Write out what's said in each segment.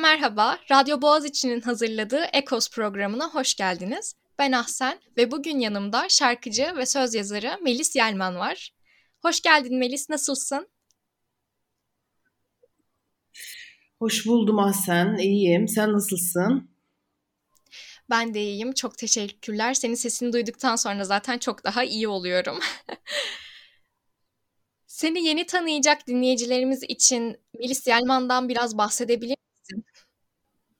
Merhaba. Radyo Boğaziçi'nin hazırladığı Ekos programına hoş geldiniz. Ben Ahsen ve bugün yanımda şarkıcı ve söz yazarı Melis Yelman var. Hoş geldin Melis, nasılsın? Hoş buldum Ahsen, iyiyim. Sen nasılsın? Ben de iyiyim, çok teşekkürler. Senin sesini duyduktan sonra zaten çok daha iyi oluyorum. Seni yeni tanıyacak dinleyicilerimiz için Melis Yelman'dan biraz bahsedebilir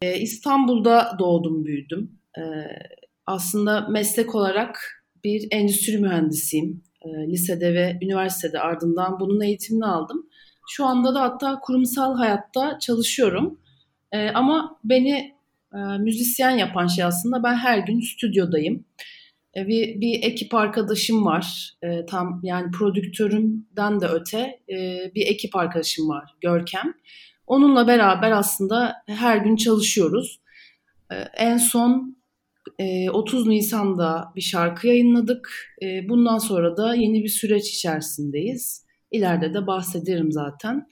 Ee, İstanbul'da doğdum, büyüdüm. Ee, aslında meslek olarak bir endüstri mühendisiyim. Ee, lisede ve üniversitede ardından bunun eğitimini aldım. Şu anda da hatta kurumsal hayatta çalışıyorum. Ama beni e, müzisyen yapan şey aslında ben her gün stüdyodayım. Bir, bir ekip arkadaşım var. Tam yani prodüktörümden de öte e, bir ekip arkadaşım var Görkem. Onunla beraber aslında her gün çalışıyoruz. E, en son e, 30 Nisan'da bir şarkı yayınladık. E, bundan sonra da yeni bir süreç içerisindeyiz. İleride de bahsederim zaten.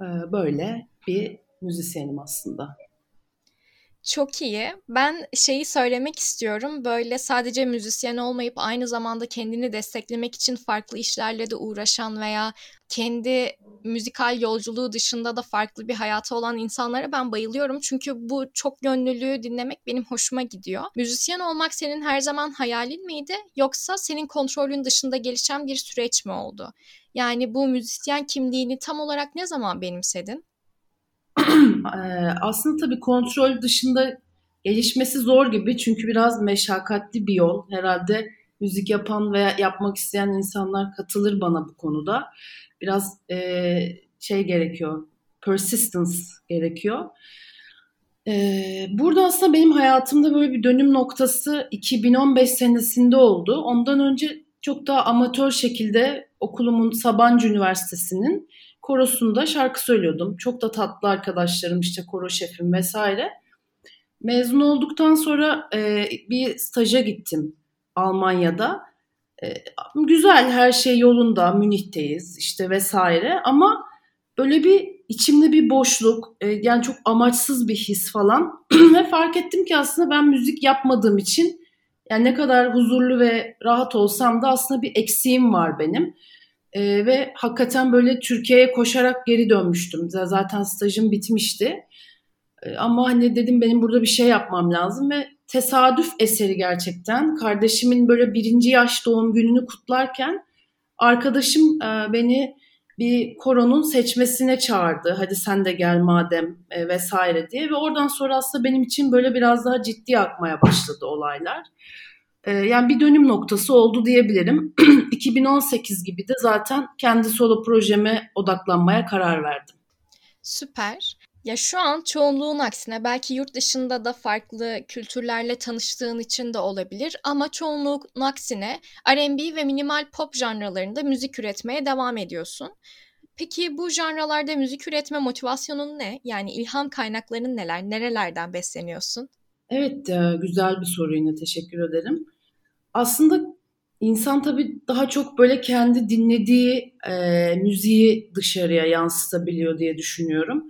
E, böyle bir müzisyenim aslında. Çok iyi. Ben şeyi söylemek istiyorum. Böyle sadece müzisyen olmayıp aynı zamanda kendini desteklemek için farklı işlerle de uğraşan veya kendi müzikal yolculuğu dışında da farklı bir hayatı olan insanlara ben bayılıyorum. Çünkü bu çok gönüllülüğü dinlemek benim hoşuma gidiyor. Müzisyen olmak senin her zaman hayalin miydi yoksa senin kontrolün dışında gelişen bir süreç mi oldu? Yani bu müzisyen kimliğini tam olarak ne zaman benimsedin? Aslında tabii kontrol dışında gelişmesi zor gibi çünkü biraz meşakkatli bir yol. Herhalde müzik yapan veya yapmak isteyen insanlar katılır bana bu konuda. Biraz e, şey gerekiyor, persistence gerekiyor. E, burada aslında benim hayatımda böyle bir dönüm noktası 2015 senesinde oldu. Ondan önce çok daha amatör şekilde okulumun Sabancı Üniversitesi'nin korosunda şarkı söylüyordum. Çok da tatlı arkadaşlarım işte koro şefim vesaire. Mezun olduktan sonra e, bir staja gittim Almanya'da. E, güzel her şey yolunda Münih'teyiz işte vesaire ama böyle bir içimde bir boşluk e, yani çok amaçsız bir his falan ve fark ettim ki aslında ben müzik yapmadığım için yani ne kadar huzurlu ve rahat olsam da aslında bir eksiğim var benim. E, ve hakikaten böyle Türkiye'ye koşarak geri dönmüştüm. Zaten stajım bitmişti. E, ama hani dedim benim burada bir şey yapmam lazım ve tesadüf eseri gerçekten. Kardeşimin böyle birinci yaş doğum gününü kutlarken arkadaşım e, beni bir koronun seçmesine çağırdı. Hadi sen de gel madem e, vesaire diye ve oradan sonra aslında benim için böyle biraz daha ciddi akmaya başladı olaylar. Ee, yani bir dönüm noktası oldu diyebilirim. 2018 gibi de zaten kendi solo projeme odaklanmaya karar verdim. Süper. Ya şu an çoğunluğun aksine belki yurt dışında da farklı kültürlerle tanıştığın için de olabilir ama çoğunluğun aksine R&B ve minimal pop janralarında müzik üretmeye devam ediyorsun. Peki bu janralarda müzik üretme motivasyonun ne? Yani ilham kaynakların neler? Nerelerden besleniyorsun? Evet, e, güzel bir soru yine teşekkür ederim aslında insan tabii daha çok böyle kendi dinlediği e, müziği dışarıya yansıtabiliyor diye düşünüyorum.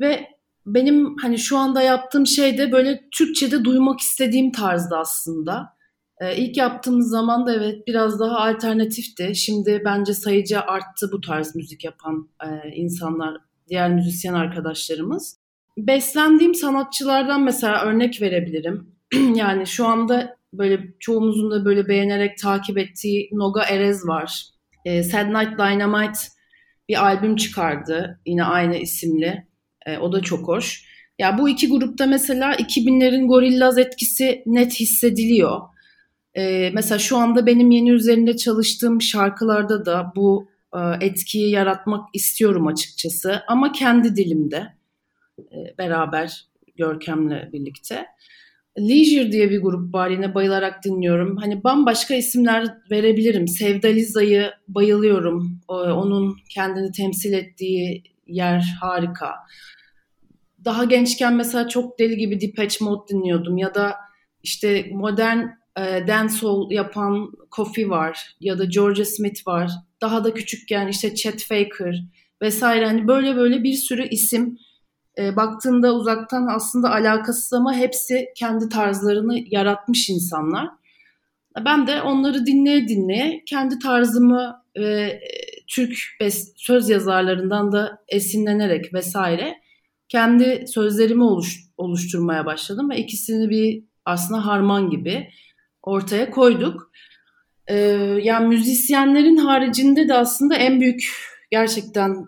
Ve benim hani şu anda yaptığım şey de böyle Türkçe'de duymak istediğim tarzda aslında. E, ilk yaptığımız zaman da evet biraz daha alternatifti. Şimdi bence sayıca arttı bu tarz müzik yapan e, insanlar, diğer müzisyen arkadaşlarımız. Beslendiğim sanatçılardan mesela örnek verebilirim. yani şu anda böyle çoğumuzun da böyle beğenerek takip ettiği Noga Erez var. E, Sad Night Dynamite bir albüm çıkardı yine aynı isimli. E, o da çok hoş. Ya bu iki grupta mesela 2000'lerin Gorillaz etkisi net hissediliyor. E, mesela şu anda benim yeni üzerinde çalıştığım şarkılarda da bu e, etkiyi yaratmak istiyorum açıkçası. Ama kendi dilimde e, beraber Görkem'le birlikte. Leisure diye bir grup var yine bayılarak dinliyorum. Hani bambaşka isimler verebilirim. Sevda Liza'yı bayılıyorum. Onun kendini temsil ettiği yer harika. Daha gençken mesela çok deli gibi Depeche Mode dinliyordum ya da işte modern e, dancehall yapan Kofi var ya da Georgia Smith var. Daha da küçükken işte Chet Faker vesaire hani böyle böyle bir sürü isim e, baktığında uzaktan aslında alakasız ama hepsi kendi tarzlarını yaratmış insanlar. Ben de onları dinleye dinleye kendi tarzımı ve Türk söz yazarlarından da esinlenerek vesaire kendi sözlerimi oluş, oluşturmaya başladım ve ikisini bir aslında harman gibi ortaya koyduk. Ee, yani müzisyenlerin haricinde de aslında en büyük gerçekten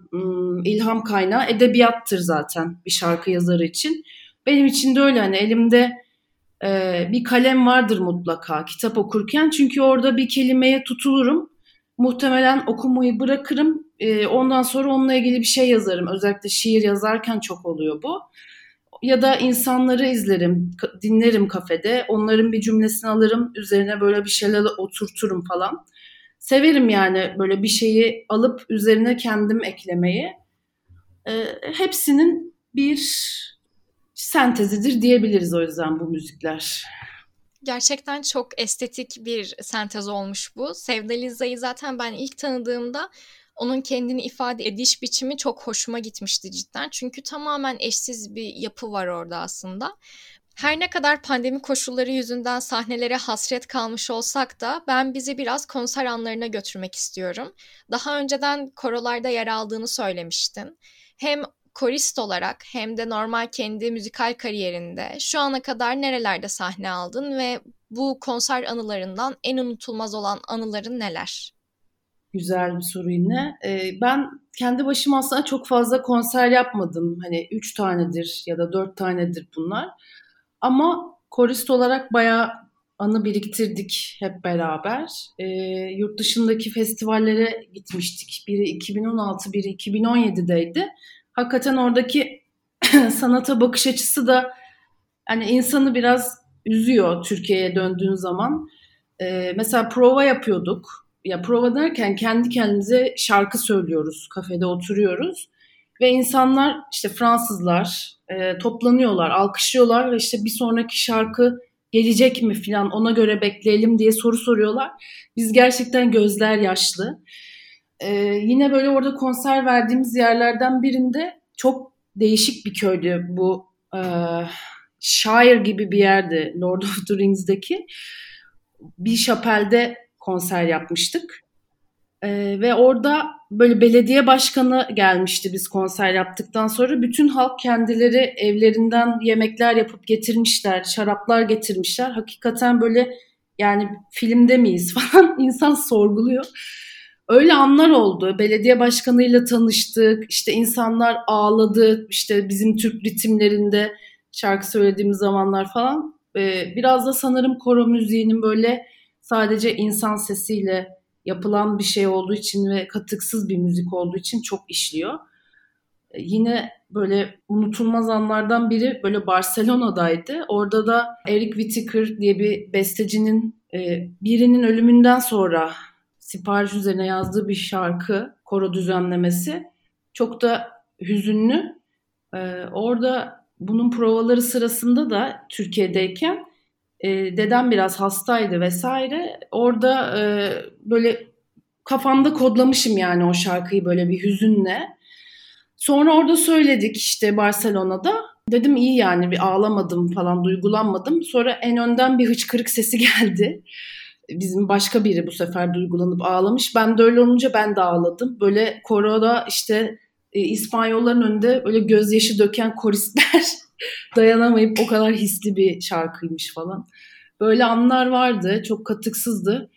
ilham kaynağı edebiyattır zaten bir şarkı yazarı için. Benim için de öyle hani elimde bir kalem vardır mutlaka kitap okurken çünkü orada bir kelimeye tutulurum. Muhtemelen okumayı bırakırım. Ondan sonra onunla ilgili bir şey yazarım. Özellikle şiir yazarken çok oluyor bu ya da insanları izlerim, dinlerim kafede. Onların bir cümlesini alırım, üzerine böyle bir şeyler oturturum falan. Severim yani böyle bir şeyi alıp üzerine kendim eklemeyi. E, hepsinin bir sentezidir diyebiliriz o yüzden bu müzikler. Gerçekten çok estetik bir sentez olmuş bu. Sevda Liza'yı zaten ben ilk tanıdığımda onun kendini ifade ediş biçimi çok hoşuma gitmişti cidden. Çünkü tamamen eşsiz bir yapı var orada aslında. Her ne kadar pandemi koşulları yüzünden sahnelere hasret kalmış olsak da ben bizi biraz konser anlarına götürmek istiyorum. Daha önceden korolarda yer aldığını söylemiştin. Hem korist olarak hem de normal kendi müzikal kariyerinde şu ana kadar nerelerde sahne aldın ve bu konser anılarından en unutulmaz olan anıların neler? Güzel bir soru yine. Ee, ben kendi başıma aslında çok fazla konser yapmadım. Hani üç tanedir ya da dört tanedir bunlar. Ama korist olarak bayağı anı biriktirdik hep beraber. E, yurt dışındaki festivallere gitmiştik. Biri 2016, biri 2017'deydi. Hakikaten oradaki sanata bakış açısı da hani insanı biraz üzüyor Türkiye'ye döndüğün zaman. E, mesela prova yapıyorduk ya prova derken kendi kendimize şarkı söylüyoruz, kafede oturuyoruz ve insanlar işte Fransızlar e, toplanıyorlar, alkışlıyorlar ve işte bir sonraki şarkı gelecek mi filan ona göre bekleyelim diye soru soruyorlar. Biz gerçekten gözler yaşlı. E, yine böyle orada konser verdiğimiz yerlerden birinde çok değişik bir köydü bu e, Shire gibi bir yerdi Lord of the Rings'deki. Bir şapelde konser yapmıştık. Ee, ve orada böyle belediye başkanı gelmişti biz konser yaptıktan sonra. Bütün halk kendileri evlerinden yemekler yapıp getirmişler, şaraplar getirmişler. Hakikaten böyle yani filmde miyiz falan insan sorguluyor. Öyle anlar oldu. Belediye başkanıyla tanıştık. İşte insanlar ağladı. İşte bizim Türk ritimlerinde şarkı söylediğimiz zamanlar falan. Ee, biraz da sanırım koro müziğinin böyle sadece insan sesiyle yapılan bir şey olduğu için ve katıksız bir müzik olduğu için çok işliyor. E, yine böyle unutulmaz anlardan biri böyle Barcelona'daydı. Orada da Eric Whittaker diye bir bestecinin e, birinin ölümünden sonra sipariş üzerine yazdığı bir şarkı, koro düzenlemesi. Çok da hüzünlü. E, orada bunun provaları sırasında da Türkiye'deyken e, dedem biraz hastaydı vesaire. Orada e, böyle kafamda kodlamışım yani o şarkıyı böyle bir hüzünle. Sonra orada söyledik işte Barcelona'da. Dedim iyi yani bir ağlamadım falan duygulanmadım. Sonra en önden bir hıçkırık sesi geldi. Bizim başka biri bu sefer duygulanıp ağlamış. Ben de öyle olunca ben de ağladım. Böyle koroda işte e, İspanyolların önünde böyle gözyaşı döken koristler dayanamayıp o kadar hisli bir şarkıymış falan. Böyle anlar vardı. Çok katıksızdı.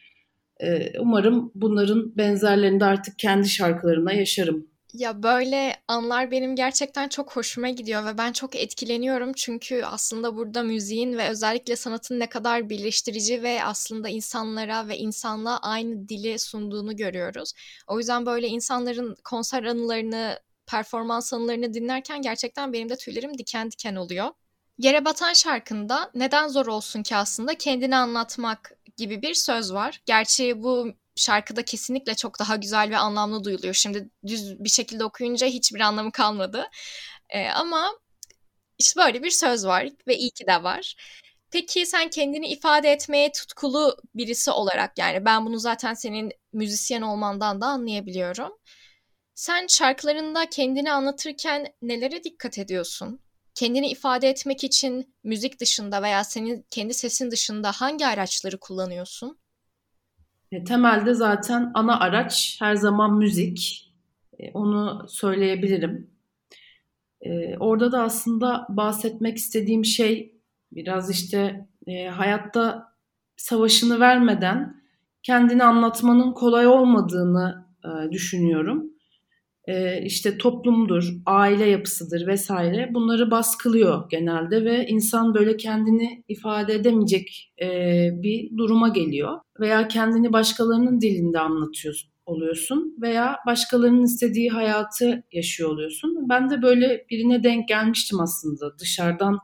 Ee, umarım bunların benzerlerini de artık kendi şarkılarımla yaşarım. Ya böyle anlar benim gerçekten çok hoşuma gidiyor ve ben çok etkileniyorum çünkü aslında burada müziğin ve özellikle sanatın ne kadar birleştirici ve aslında insanlara ve insanla aynı dili sunduğunu görüyoruz. O yüzden böyle insanların konser anılarını performans anılarını dinlerken gerçekten benim de tüylerim diken diken oluyor. Yere Batan şarkında neden zor olsun ki aslında kendini anlatmak gibi bir söz var. Gerçi bu şarkıda kesinlikle çok daha güzel ve anlamlı duyuluyor. Şimdi düz bir şekilde okuyunca hiçbir anlamı kalmadı. Ee, ama işte böyle bir söz var ve iyi ki de var. Peki sen kendini ifade etmeye tutkulu birisi olarak yani ben bunu zaten senin müzisyen olmandan da anlayabiliyorum. Sen şarkılarında kendini anlatırken nelere dikkat ediyorsun? Kendini ifade etmek için müzik dışında veya senin kendi sesin dışında hangi araçları kullanıyorsun? E, temelde zaten ana araç her zaman müzik. E, onu söyleyebilirim. E, orada da aslında bahsetmek istediğim şey biraz işte hayatta savaşını vermeden kendini anlatmanın kolay olmadığını düşünüyorum işte toplumdur, aile yapısıdır vesaire bunları baskılıyor genelde ve insan böyle kendini ifade edemeyecek e, bir duruma geliyor veya kendini başkalarının dilinde anlatıyor oluyorsun veya başkalarının istediği hayatı yaşıyor oluyorsun. Ben de böyle birine denk gelmiştim aslında dışarıdan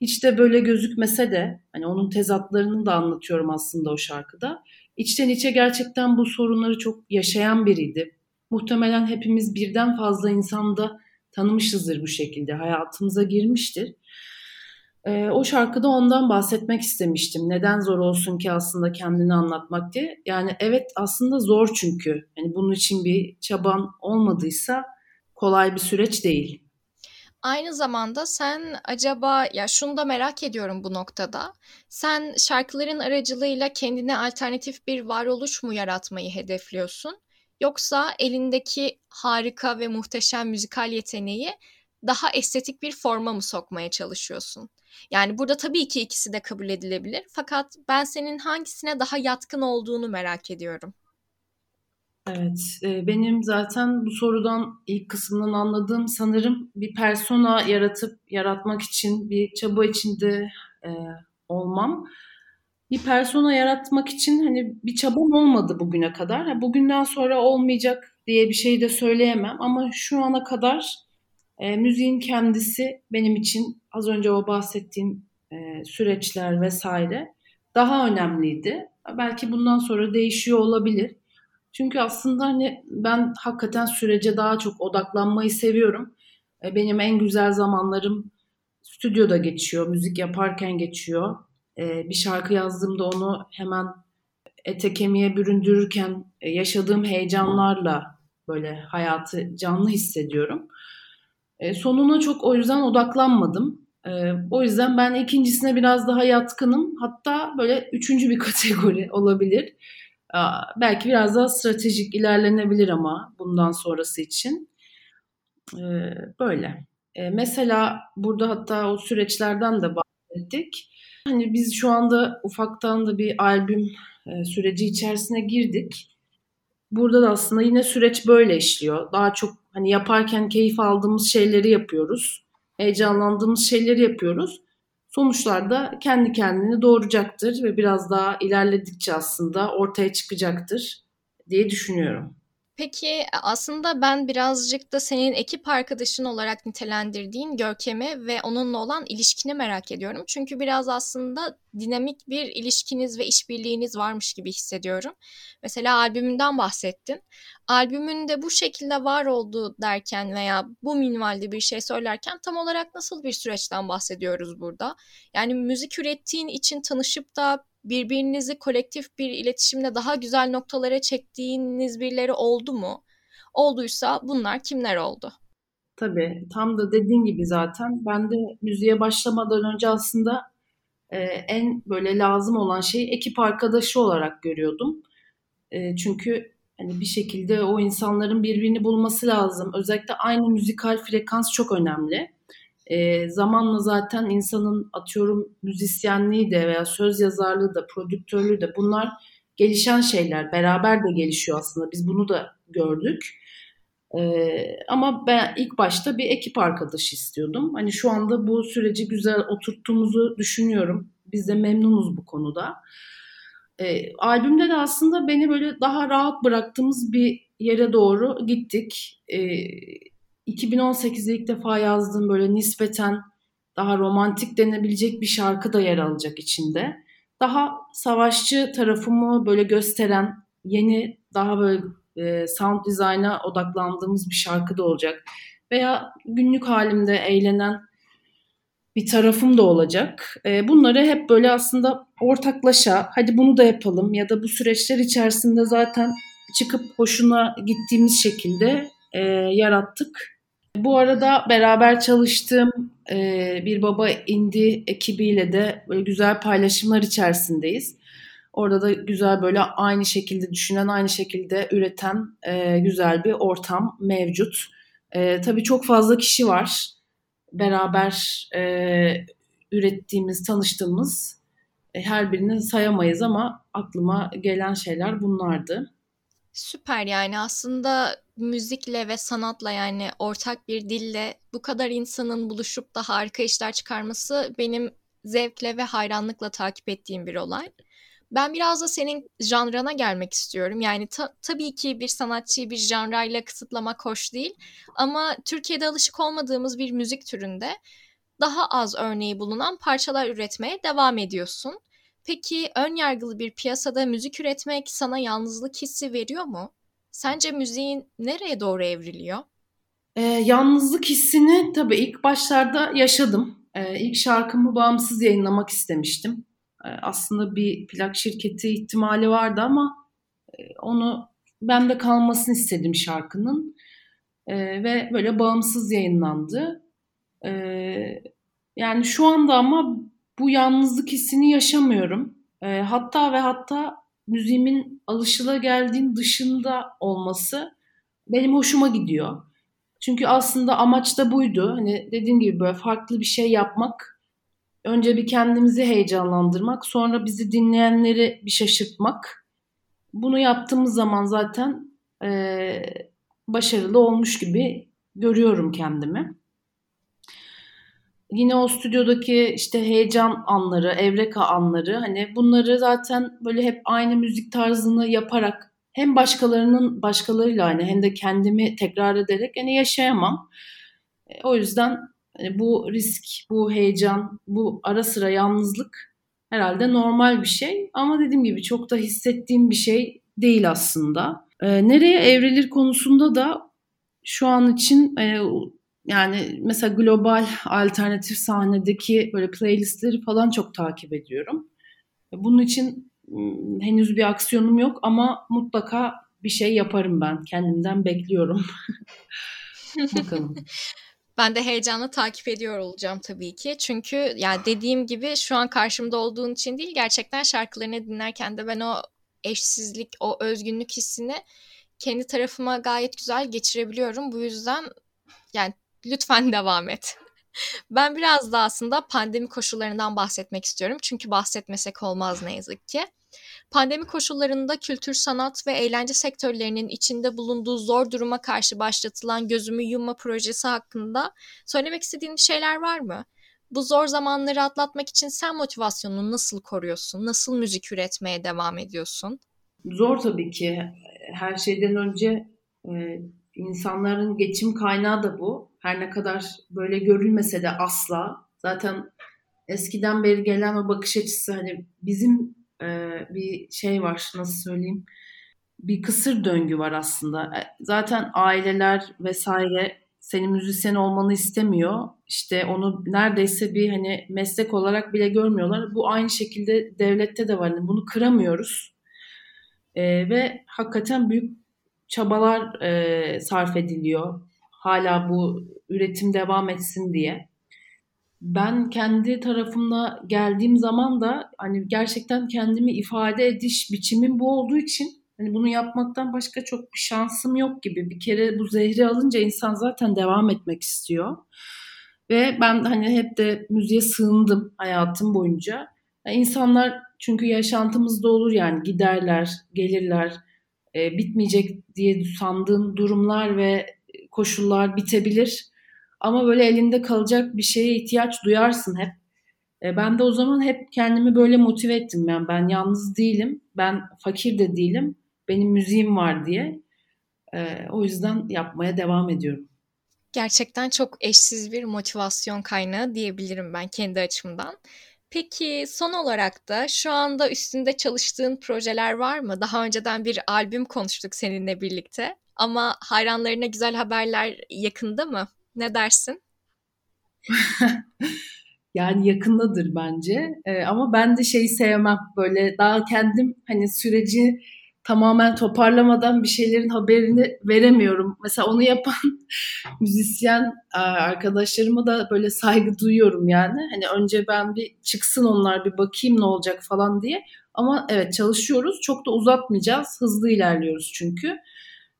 hiç de böyle gözükmese de hani onun tezatlarını da anlatıyorum aslında o şarkıda. İçten içe gerçekten bu sorunları çok yaşayan biriydi muhtemelen hepimiz birden fazla insanda tanımışızdır bu şekilde. Hayatımıza girmiştir. E, o şarkıda ondan bahsetmek istemiştim. Neden zor olsun ki aslında kendini anlatmak diye. Yani evet aslında zor çünkü. Yani bunun için bir çaban olmadıysa kolay bir süreç değil. Aynı zamanda sen acaba ya şunu da merak ediyorum bu noktada. Sen şarkıların aracılığıyla kendine alternatif bir varoluş mu yaratmayı hedefliyorsun? Yoksa elindeki harika ve muhteşem müzikal yeteneği daha estetik bir forma mı sokmaya çalışıyorsun? Yani burada tabii ki ikisi de kabul edilebilir. Fakat ben senin hangisine daha yatkın olduğunu merak ediyorum. Evet, e, benim zaten bu sorudan ilk kısmından anladığım sanırım bir persona yaratıp yaratmak için bir çaba içinde e, olmam bir persona yaratmak için hani bir çabam olmadı bugüne kadar. bugünden sonra olmayacak diye bir şey de söyleyemem ama şu ana kadar e, müziğin kendisi benim için az önce o bahsettiğim e, süreçler vesaire daha önemliydi. Belki bundan sonra değişiyor olabilir. Çünkü aslında hani ben hakikaten sürece daha çok odaklanmayı seviyorum. E, benim en güzel zamanlarım stüdyoda geçiyor, müzik yaparken geçiyor bir şarkı yazdığımda onu hemen ete kemiğe büründürürken e, yaşadığım heyecanlarla böyle hayatı canlı hissediyorum. E, sonuna çok o yüzden odaklanmadım. E, o yüzden ben ikincisine biraz daha yatkınım. Hatta böyle üçüncü bir kategori olabilir. Belki biraz daha stratejik ilerlenebilir ama bundan sonrası için. Böyle. Mesela burada hatta o süreçlerden de bahsettik. Hani biz şu anda ufaktan da bir albüm e, süreci içerisine girdik. Burada da aslında yine süreç böyle işliyor. Daha çok hani yaparken keyif aldığımız şeyleri yapıyoruz. Heyecanlandığımız şeyleri yapıyoruz. Sonuçlar da kendi kendini doğuracaktır ve biraz daha ilerledikçe aslında ortaya çıkacaktır diye düşünüyorum. Peki aslında ben birazcık da senin ekip arkadaşın olarak nitelendirdiğin Görkem'i ve onunla olan ilişkini merak ediyorum. Çünkü biraz aslında dinamik bir ilişkiniz ve işbirliğiniz varmış gibi hissediyorum. Mesela albümünden bahsettin. Albümünde bu şekilde var oldu derken veya bu minvalde bir şey söylerken tam olarak nasıl bir süreçten bahsediyoruz burada? Yani müzik ürettiğin için tanışıp da birbirinizi kolektif bir iletişimle daha güzel noktalara çektiğiniz birileri oldu mu? Olduysa bunlar kimler oldu? Tabii tam da dediğin gibi zaten ben de müziğe başlamadan önce aslında e, en böyle lazım olan şeyi ekip arkadaşı olarak görüyordum. E, çünkü hani bir şekilde o insanların birbirini bulması lazım. Özellikle aynı müzikal frekans çok önemli. E, zamanla zaten insanın atıyorum müzisyenliği de veya söz yazarlığı da prodüktörlüğü de bunlar gelişen şeyler. Beraber de gelişiyor aslında. Biz bunu da gördük. Ee, ama ben ilk başta bir ekip arkadaşı istiyordum. Hani şu anda bu süreci güzel oturttuğumuzu düşünüyorum. Biz de memnunuz bu konuda. Ee, albümde de aslında beni böyle daha rahat bıraktığımız bir yere doğru gittik. Ee, 2018'de ilk defa yazdığım böyle nispeten daha romantik denebilecek bir şarkı da yer alacak içinde. Daha savaşçı tarafımı böyle gösteren yeni daha böyle e, sound design'a odaklandığımız bir şarkı da olacak. Veya günlük halimde eğlenen bir tarafım da olacak. E, bunları hep böyle aslında ortaklaşa hadi bunu da yapalım ya da bu süreçler içerisinde zaten çıkıp hoşuna gittiğimiz şekilde e, yarattık. Bu arada beraber çalıştığım e, bir baba indi ekibiyle de böyle güzel paylaşımlar içerisindeyiz. Orada da güzel böyle aynı şekilde düşünen, aynı şekilde üreten e, güzel bir ortam mevcut. E, tabii çok fazla kişi var beraber e, ürettiğimiz, tanıştığımız e, her birini sayamayız ama aklıma gelen şeyler bunlardı. Süper yani aslında müzikle ve sanatla yani ortak bir dille bu kadar insanın buluşup da harika işler çıkarması benim zevkle ve hayranlıkla takip ettiğim bir olay. Ben biraz da senin janrana gelmek istiyorum. Yani ta- tabii ki bir sanatçıyı bir janrayla kısıtlamak hoş değil. Ama Türkiye'de alışık olmadığımız bir müzik türünde daha az örneği bulunan parçalar üretmeye devam ediyorsun. Peki ön yargılı bir piyasada müzik üretmek sana yalnızlık hissi veriyor mu? Sence müziğin nereye doğru evriliyor? Ee, yalnızlık hissini tabii ilk başlarda yaşadım. Ee, ilk şarkımı bağımsız yayınlamak istemiştim. Ee, aslında bir plak şirketi ihtimali vardı ama e, onu ben de kalmasını istedim şarkının. Ee, ve böyle bağımsız yayınlandı. Ee, yani şu anda ama bu yalnızlık hissini yaşamıyorum. E, hatta ve hatta müziğimin alışılageldiğin dışında olması benim hoşuma gidiyor. Çünkü aslında amaç da buydu. Hani dediğim gibi böyle farklı bir şey yapmak. Önce bir kendimizi heyecanlandırmak, sonra bizi dinleyenleri bir şaşırtmak. Bunu yaptığımız zaman zaten e, başarılı olmuş gibi görüyorum kendimi. Yine o stüdyodaki işte heyecan anları, evreka anları hani bunları zaten böyle hep aynı müzik tarzını yaparak hem başkalarının başkalarıyla hani hem de kendimi tekrar ederek hani yaşayamam. E, o yüzden hani bu risk, bu heyecan, bu ara sıra yalnızlık herhalde normal bir şey. Ama dediğim gibi çok da hissettiğim bir şey değil aslında. E, nereye evrilir konusunda da şu an için e, yani mesela global alternatif sahnedeki böyle playlistleri falan çok takip ediyorum. Bunun için henüz bir aksiyonum yok ama mutlaka bir şey yaparım ben. Kendimden bekliyorum. Bakalım. Ben de heyecanla takip ediyor olacağım tabii ki. Çünkü yani dediğim gibi şu an karşımda olduğun için değil gerçekten şarkılarını dinlerken de ben o eşsizlik, o özgünlük hissini kendi tarafıma gayet güzel geçirebiliyorum. Bu yüzden yani lütfen devam et. Ben biraz da aslında pandemi koşullarından bahsetmek istiyorum. Çünkü bahsetmesek olmaz ne yazık ki. Pandemi koşullarında kültür, sanat ve eğlence sektörlerinin içinde bulunduğu zor duruma karşı başlatılan Gözümü Yumma projesi hakkında söylemek istediğin şeyler var mı? Bu zor zamanları atlatmak için sen motivasyonunu nasıl koruyorsun? Nasıl müzik üretmeye devam ediyorsun? Zor tabii ki. Her şeyden önce insanların geçim kaynağı da bu. Her ne kadar böyle görülmese de asla. Zaten eskiden beri gelen o bakış açısı hani bizim e, bir şey var nasıl söyleyeyim bir kısır döngü var aslında. E, zaten aileler vesaire senin müzisyen olmanı istemiyor. İşte onu neredeyse bir hani meslek olarak bile görmüyorlar. Bu aynı şekilde devlette de var. Yani bunu kıramıyoruz. E, ve hakikaten büyük çabalar e, sarf ediliyor. Hala bu üretim devam etsin diye. Ben kendi tarafımda geldiğim zaman da hani gerçekten kendimi ifade ediş biçimim bu olduğu için hani bunu yapmaktan başka çok bir şansım yok gibi. Bir kere bu zehri alınca insan zaten devam etmek istiyor. Ve ben hani hep de müziğe sığındım hayatım boyunca. Yani insanlar çünkü yaşantımızda olur yani giderler, gelirler, e, bitmeyecek diye sandığın durumlar ve koşullar bitebilir. Ama böyle elinde kalacak bir şeye ihtiyaç duyarsın hep. E, ben de o zaman hep kendimi böyle motive ettim. Yani ben yalnız değilim, ben fakir de değilim, benim müziğim var diye. E, o yüzden yapmaya devam ediyorum. Gerçekten çok eşsiz bir motivasyon kaynağı diyebilirim ben kendi açımdan. Peki son olarak da şu anda üstünde çalıştığın projeler var mı? Daha önceden bir albüm konuştuk seninle birlikte ama hayranlarına güzel haberler yakında mı? Ne dersin? yani yakındadır bence. Ee, ama ben de şeyi sevmem. Böyle daha kendim hani süreci tamamen toparlamadan bir şeylerin haberini veremiyorum. Mesela onu yapan müzisyen arkadaşlarıma da böyle saygı duyuyorum yani. Hani önce ben bir çıksın onlar bir bakayım ne olacak falan diye. Ama evet çalışıyoruz. Çok da uzatmayacağız. Hızlı ilerliyoruz çünkü.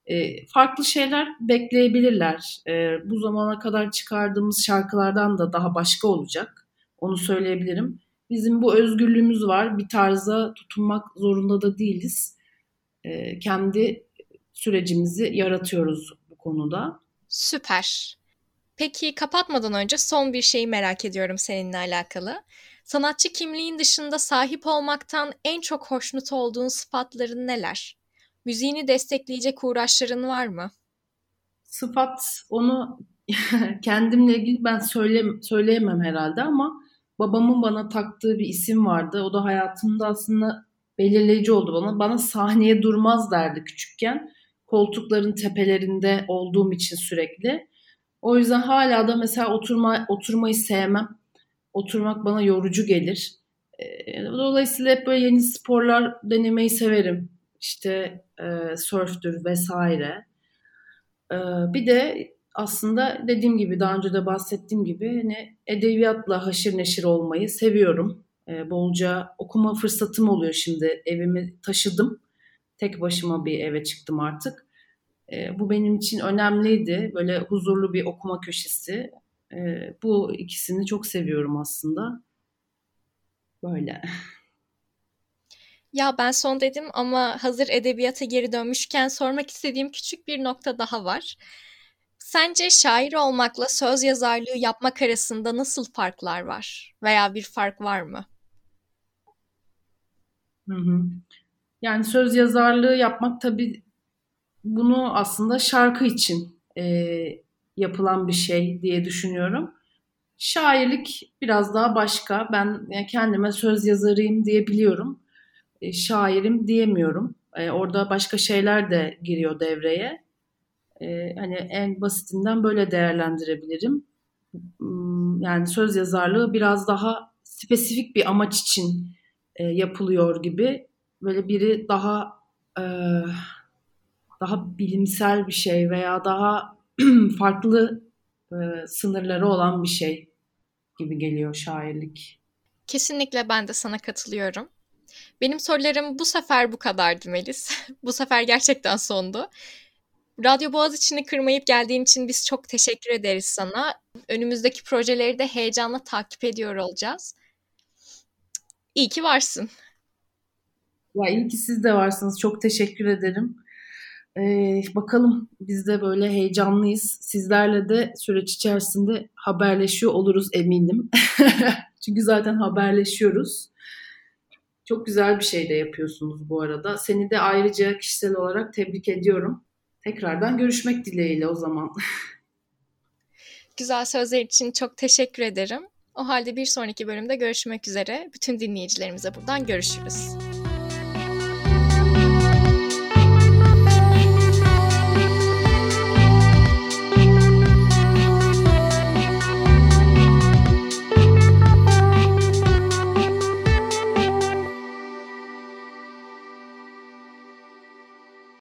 E, farklı şeyler bekleyebilirler. E, bu zamana kadar çıkardığımız şarkılardan da daha başka olacak. Onu söyleyebilirim. Bizim bu özgürlüğümüz var. Bir tarza tutunmak zorunda da değiliz. E, kendi sürecimizi yaratıyoruz bu konuda. Süper. Peki kapatmadan önce son bir şeyi merak ediyorum seninle alakalı. Sanatçı kimliğin dışında sahip olmaktan en çok hoşnut olduğun sıfatların neler? Müziğini destekleyecek uğraşların var mı? Sıfat onu kendimle ilgili ben söyle, söyleyemem herhalde ama babamın bana taktığı bir isim vardı. O da hayatımda aslında belirleyici oldu bana. Bana sahneye durmaz derdi küçükken. Koltukların tepelerinde olduğum için sürekli. O yüzden hala da mesela oturma oturmayı sevmem. Oturmak bana yorucu gelir. Dolayısıyla hep böyle yeni sporlar denemeyi severim. İşte e, sörftür vesaire. E, bir de aslında dediğim gibi daha önce de bahsettiğim gibi hani edebiyatla haşır neşir olmayı seviyorum. E, bolca okuma fırsatım oluyor şimdi. Evimi taşıdım. Tek başıma bir eve çıktım artık. E, bu benim için önemliydi. Böyle huzurlu bir okuma köşesi. E, bu ikisini çok seviyorum aslında. Böyle. Ya ben son dedim ama hazır edebiyata geri dönmüşken sormak istediğim küçük bir nokta daha var. Sence şair olmakla söz yazarlığı yapmak arasında nasıl farklar var? Veya bir fark var mı? Yani söz yazarlığı yapmak tabii bunu aslında şarkı için e, yapılan bir şey diye düşünüyorum. Şairlik biraz daha başka. Ben kendime söz yazarıyım diyebiliyorum. E, şairim diyemiyorum. E, orada başka şeyler de giriyor devreye. E, hani en basitinden böyle değerlendirebilirim. Hmm, yani söz yazarlığı biraz daha spesifik bir amaç için yapılıyor gibi. Böyle biri daha daha bilimsel bir şey veya daha farklı sınırları olan bir şey gibi geliyor şairlik. Kesinlikle ben de sana katılıyorum. Benim sorularım bu sefer bu kadardı Melis. bu sefer gerçekten sondu. Radyo Boğaz içini kırmayıp geldiğin için biz çok teşekkür ederiz sana. Önümüzdeki projeleri de heyecanla takip ediyor olacağız. İyi ki varsın. Ya iyi ki siz de varsınız. Çok teşekkür ederim. Ee, bakalım biz de böyle heyecanlıyız. Sizlerle de süreç içerisinde haberleşiyor oluruz eminim. Çünkü zaten haberleşiyoruz. Çok güzel bir şey de yapıyorsunuz bu arada. Seni de ayrıca kişisel olarak tebrik ediyorum. Tekrardan görüşmek dileğiyle o zaman. Güzel sözler için çok teşekkür ederim. O halde bir sonraki bölümde görüşmek üzere. Bütün dinleyicilerimize buradan görüşürüz.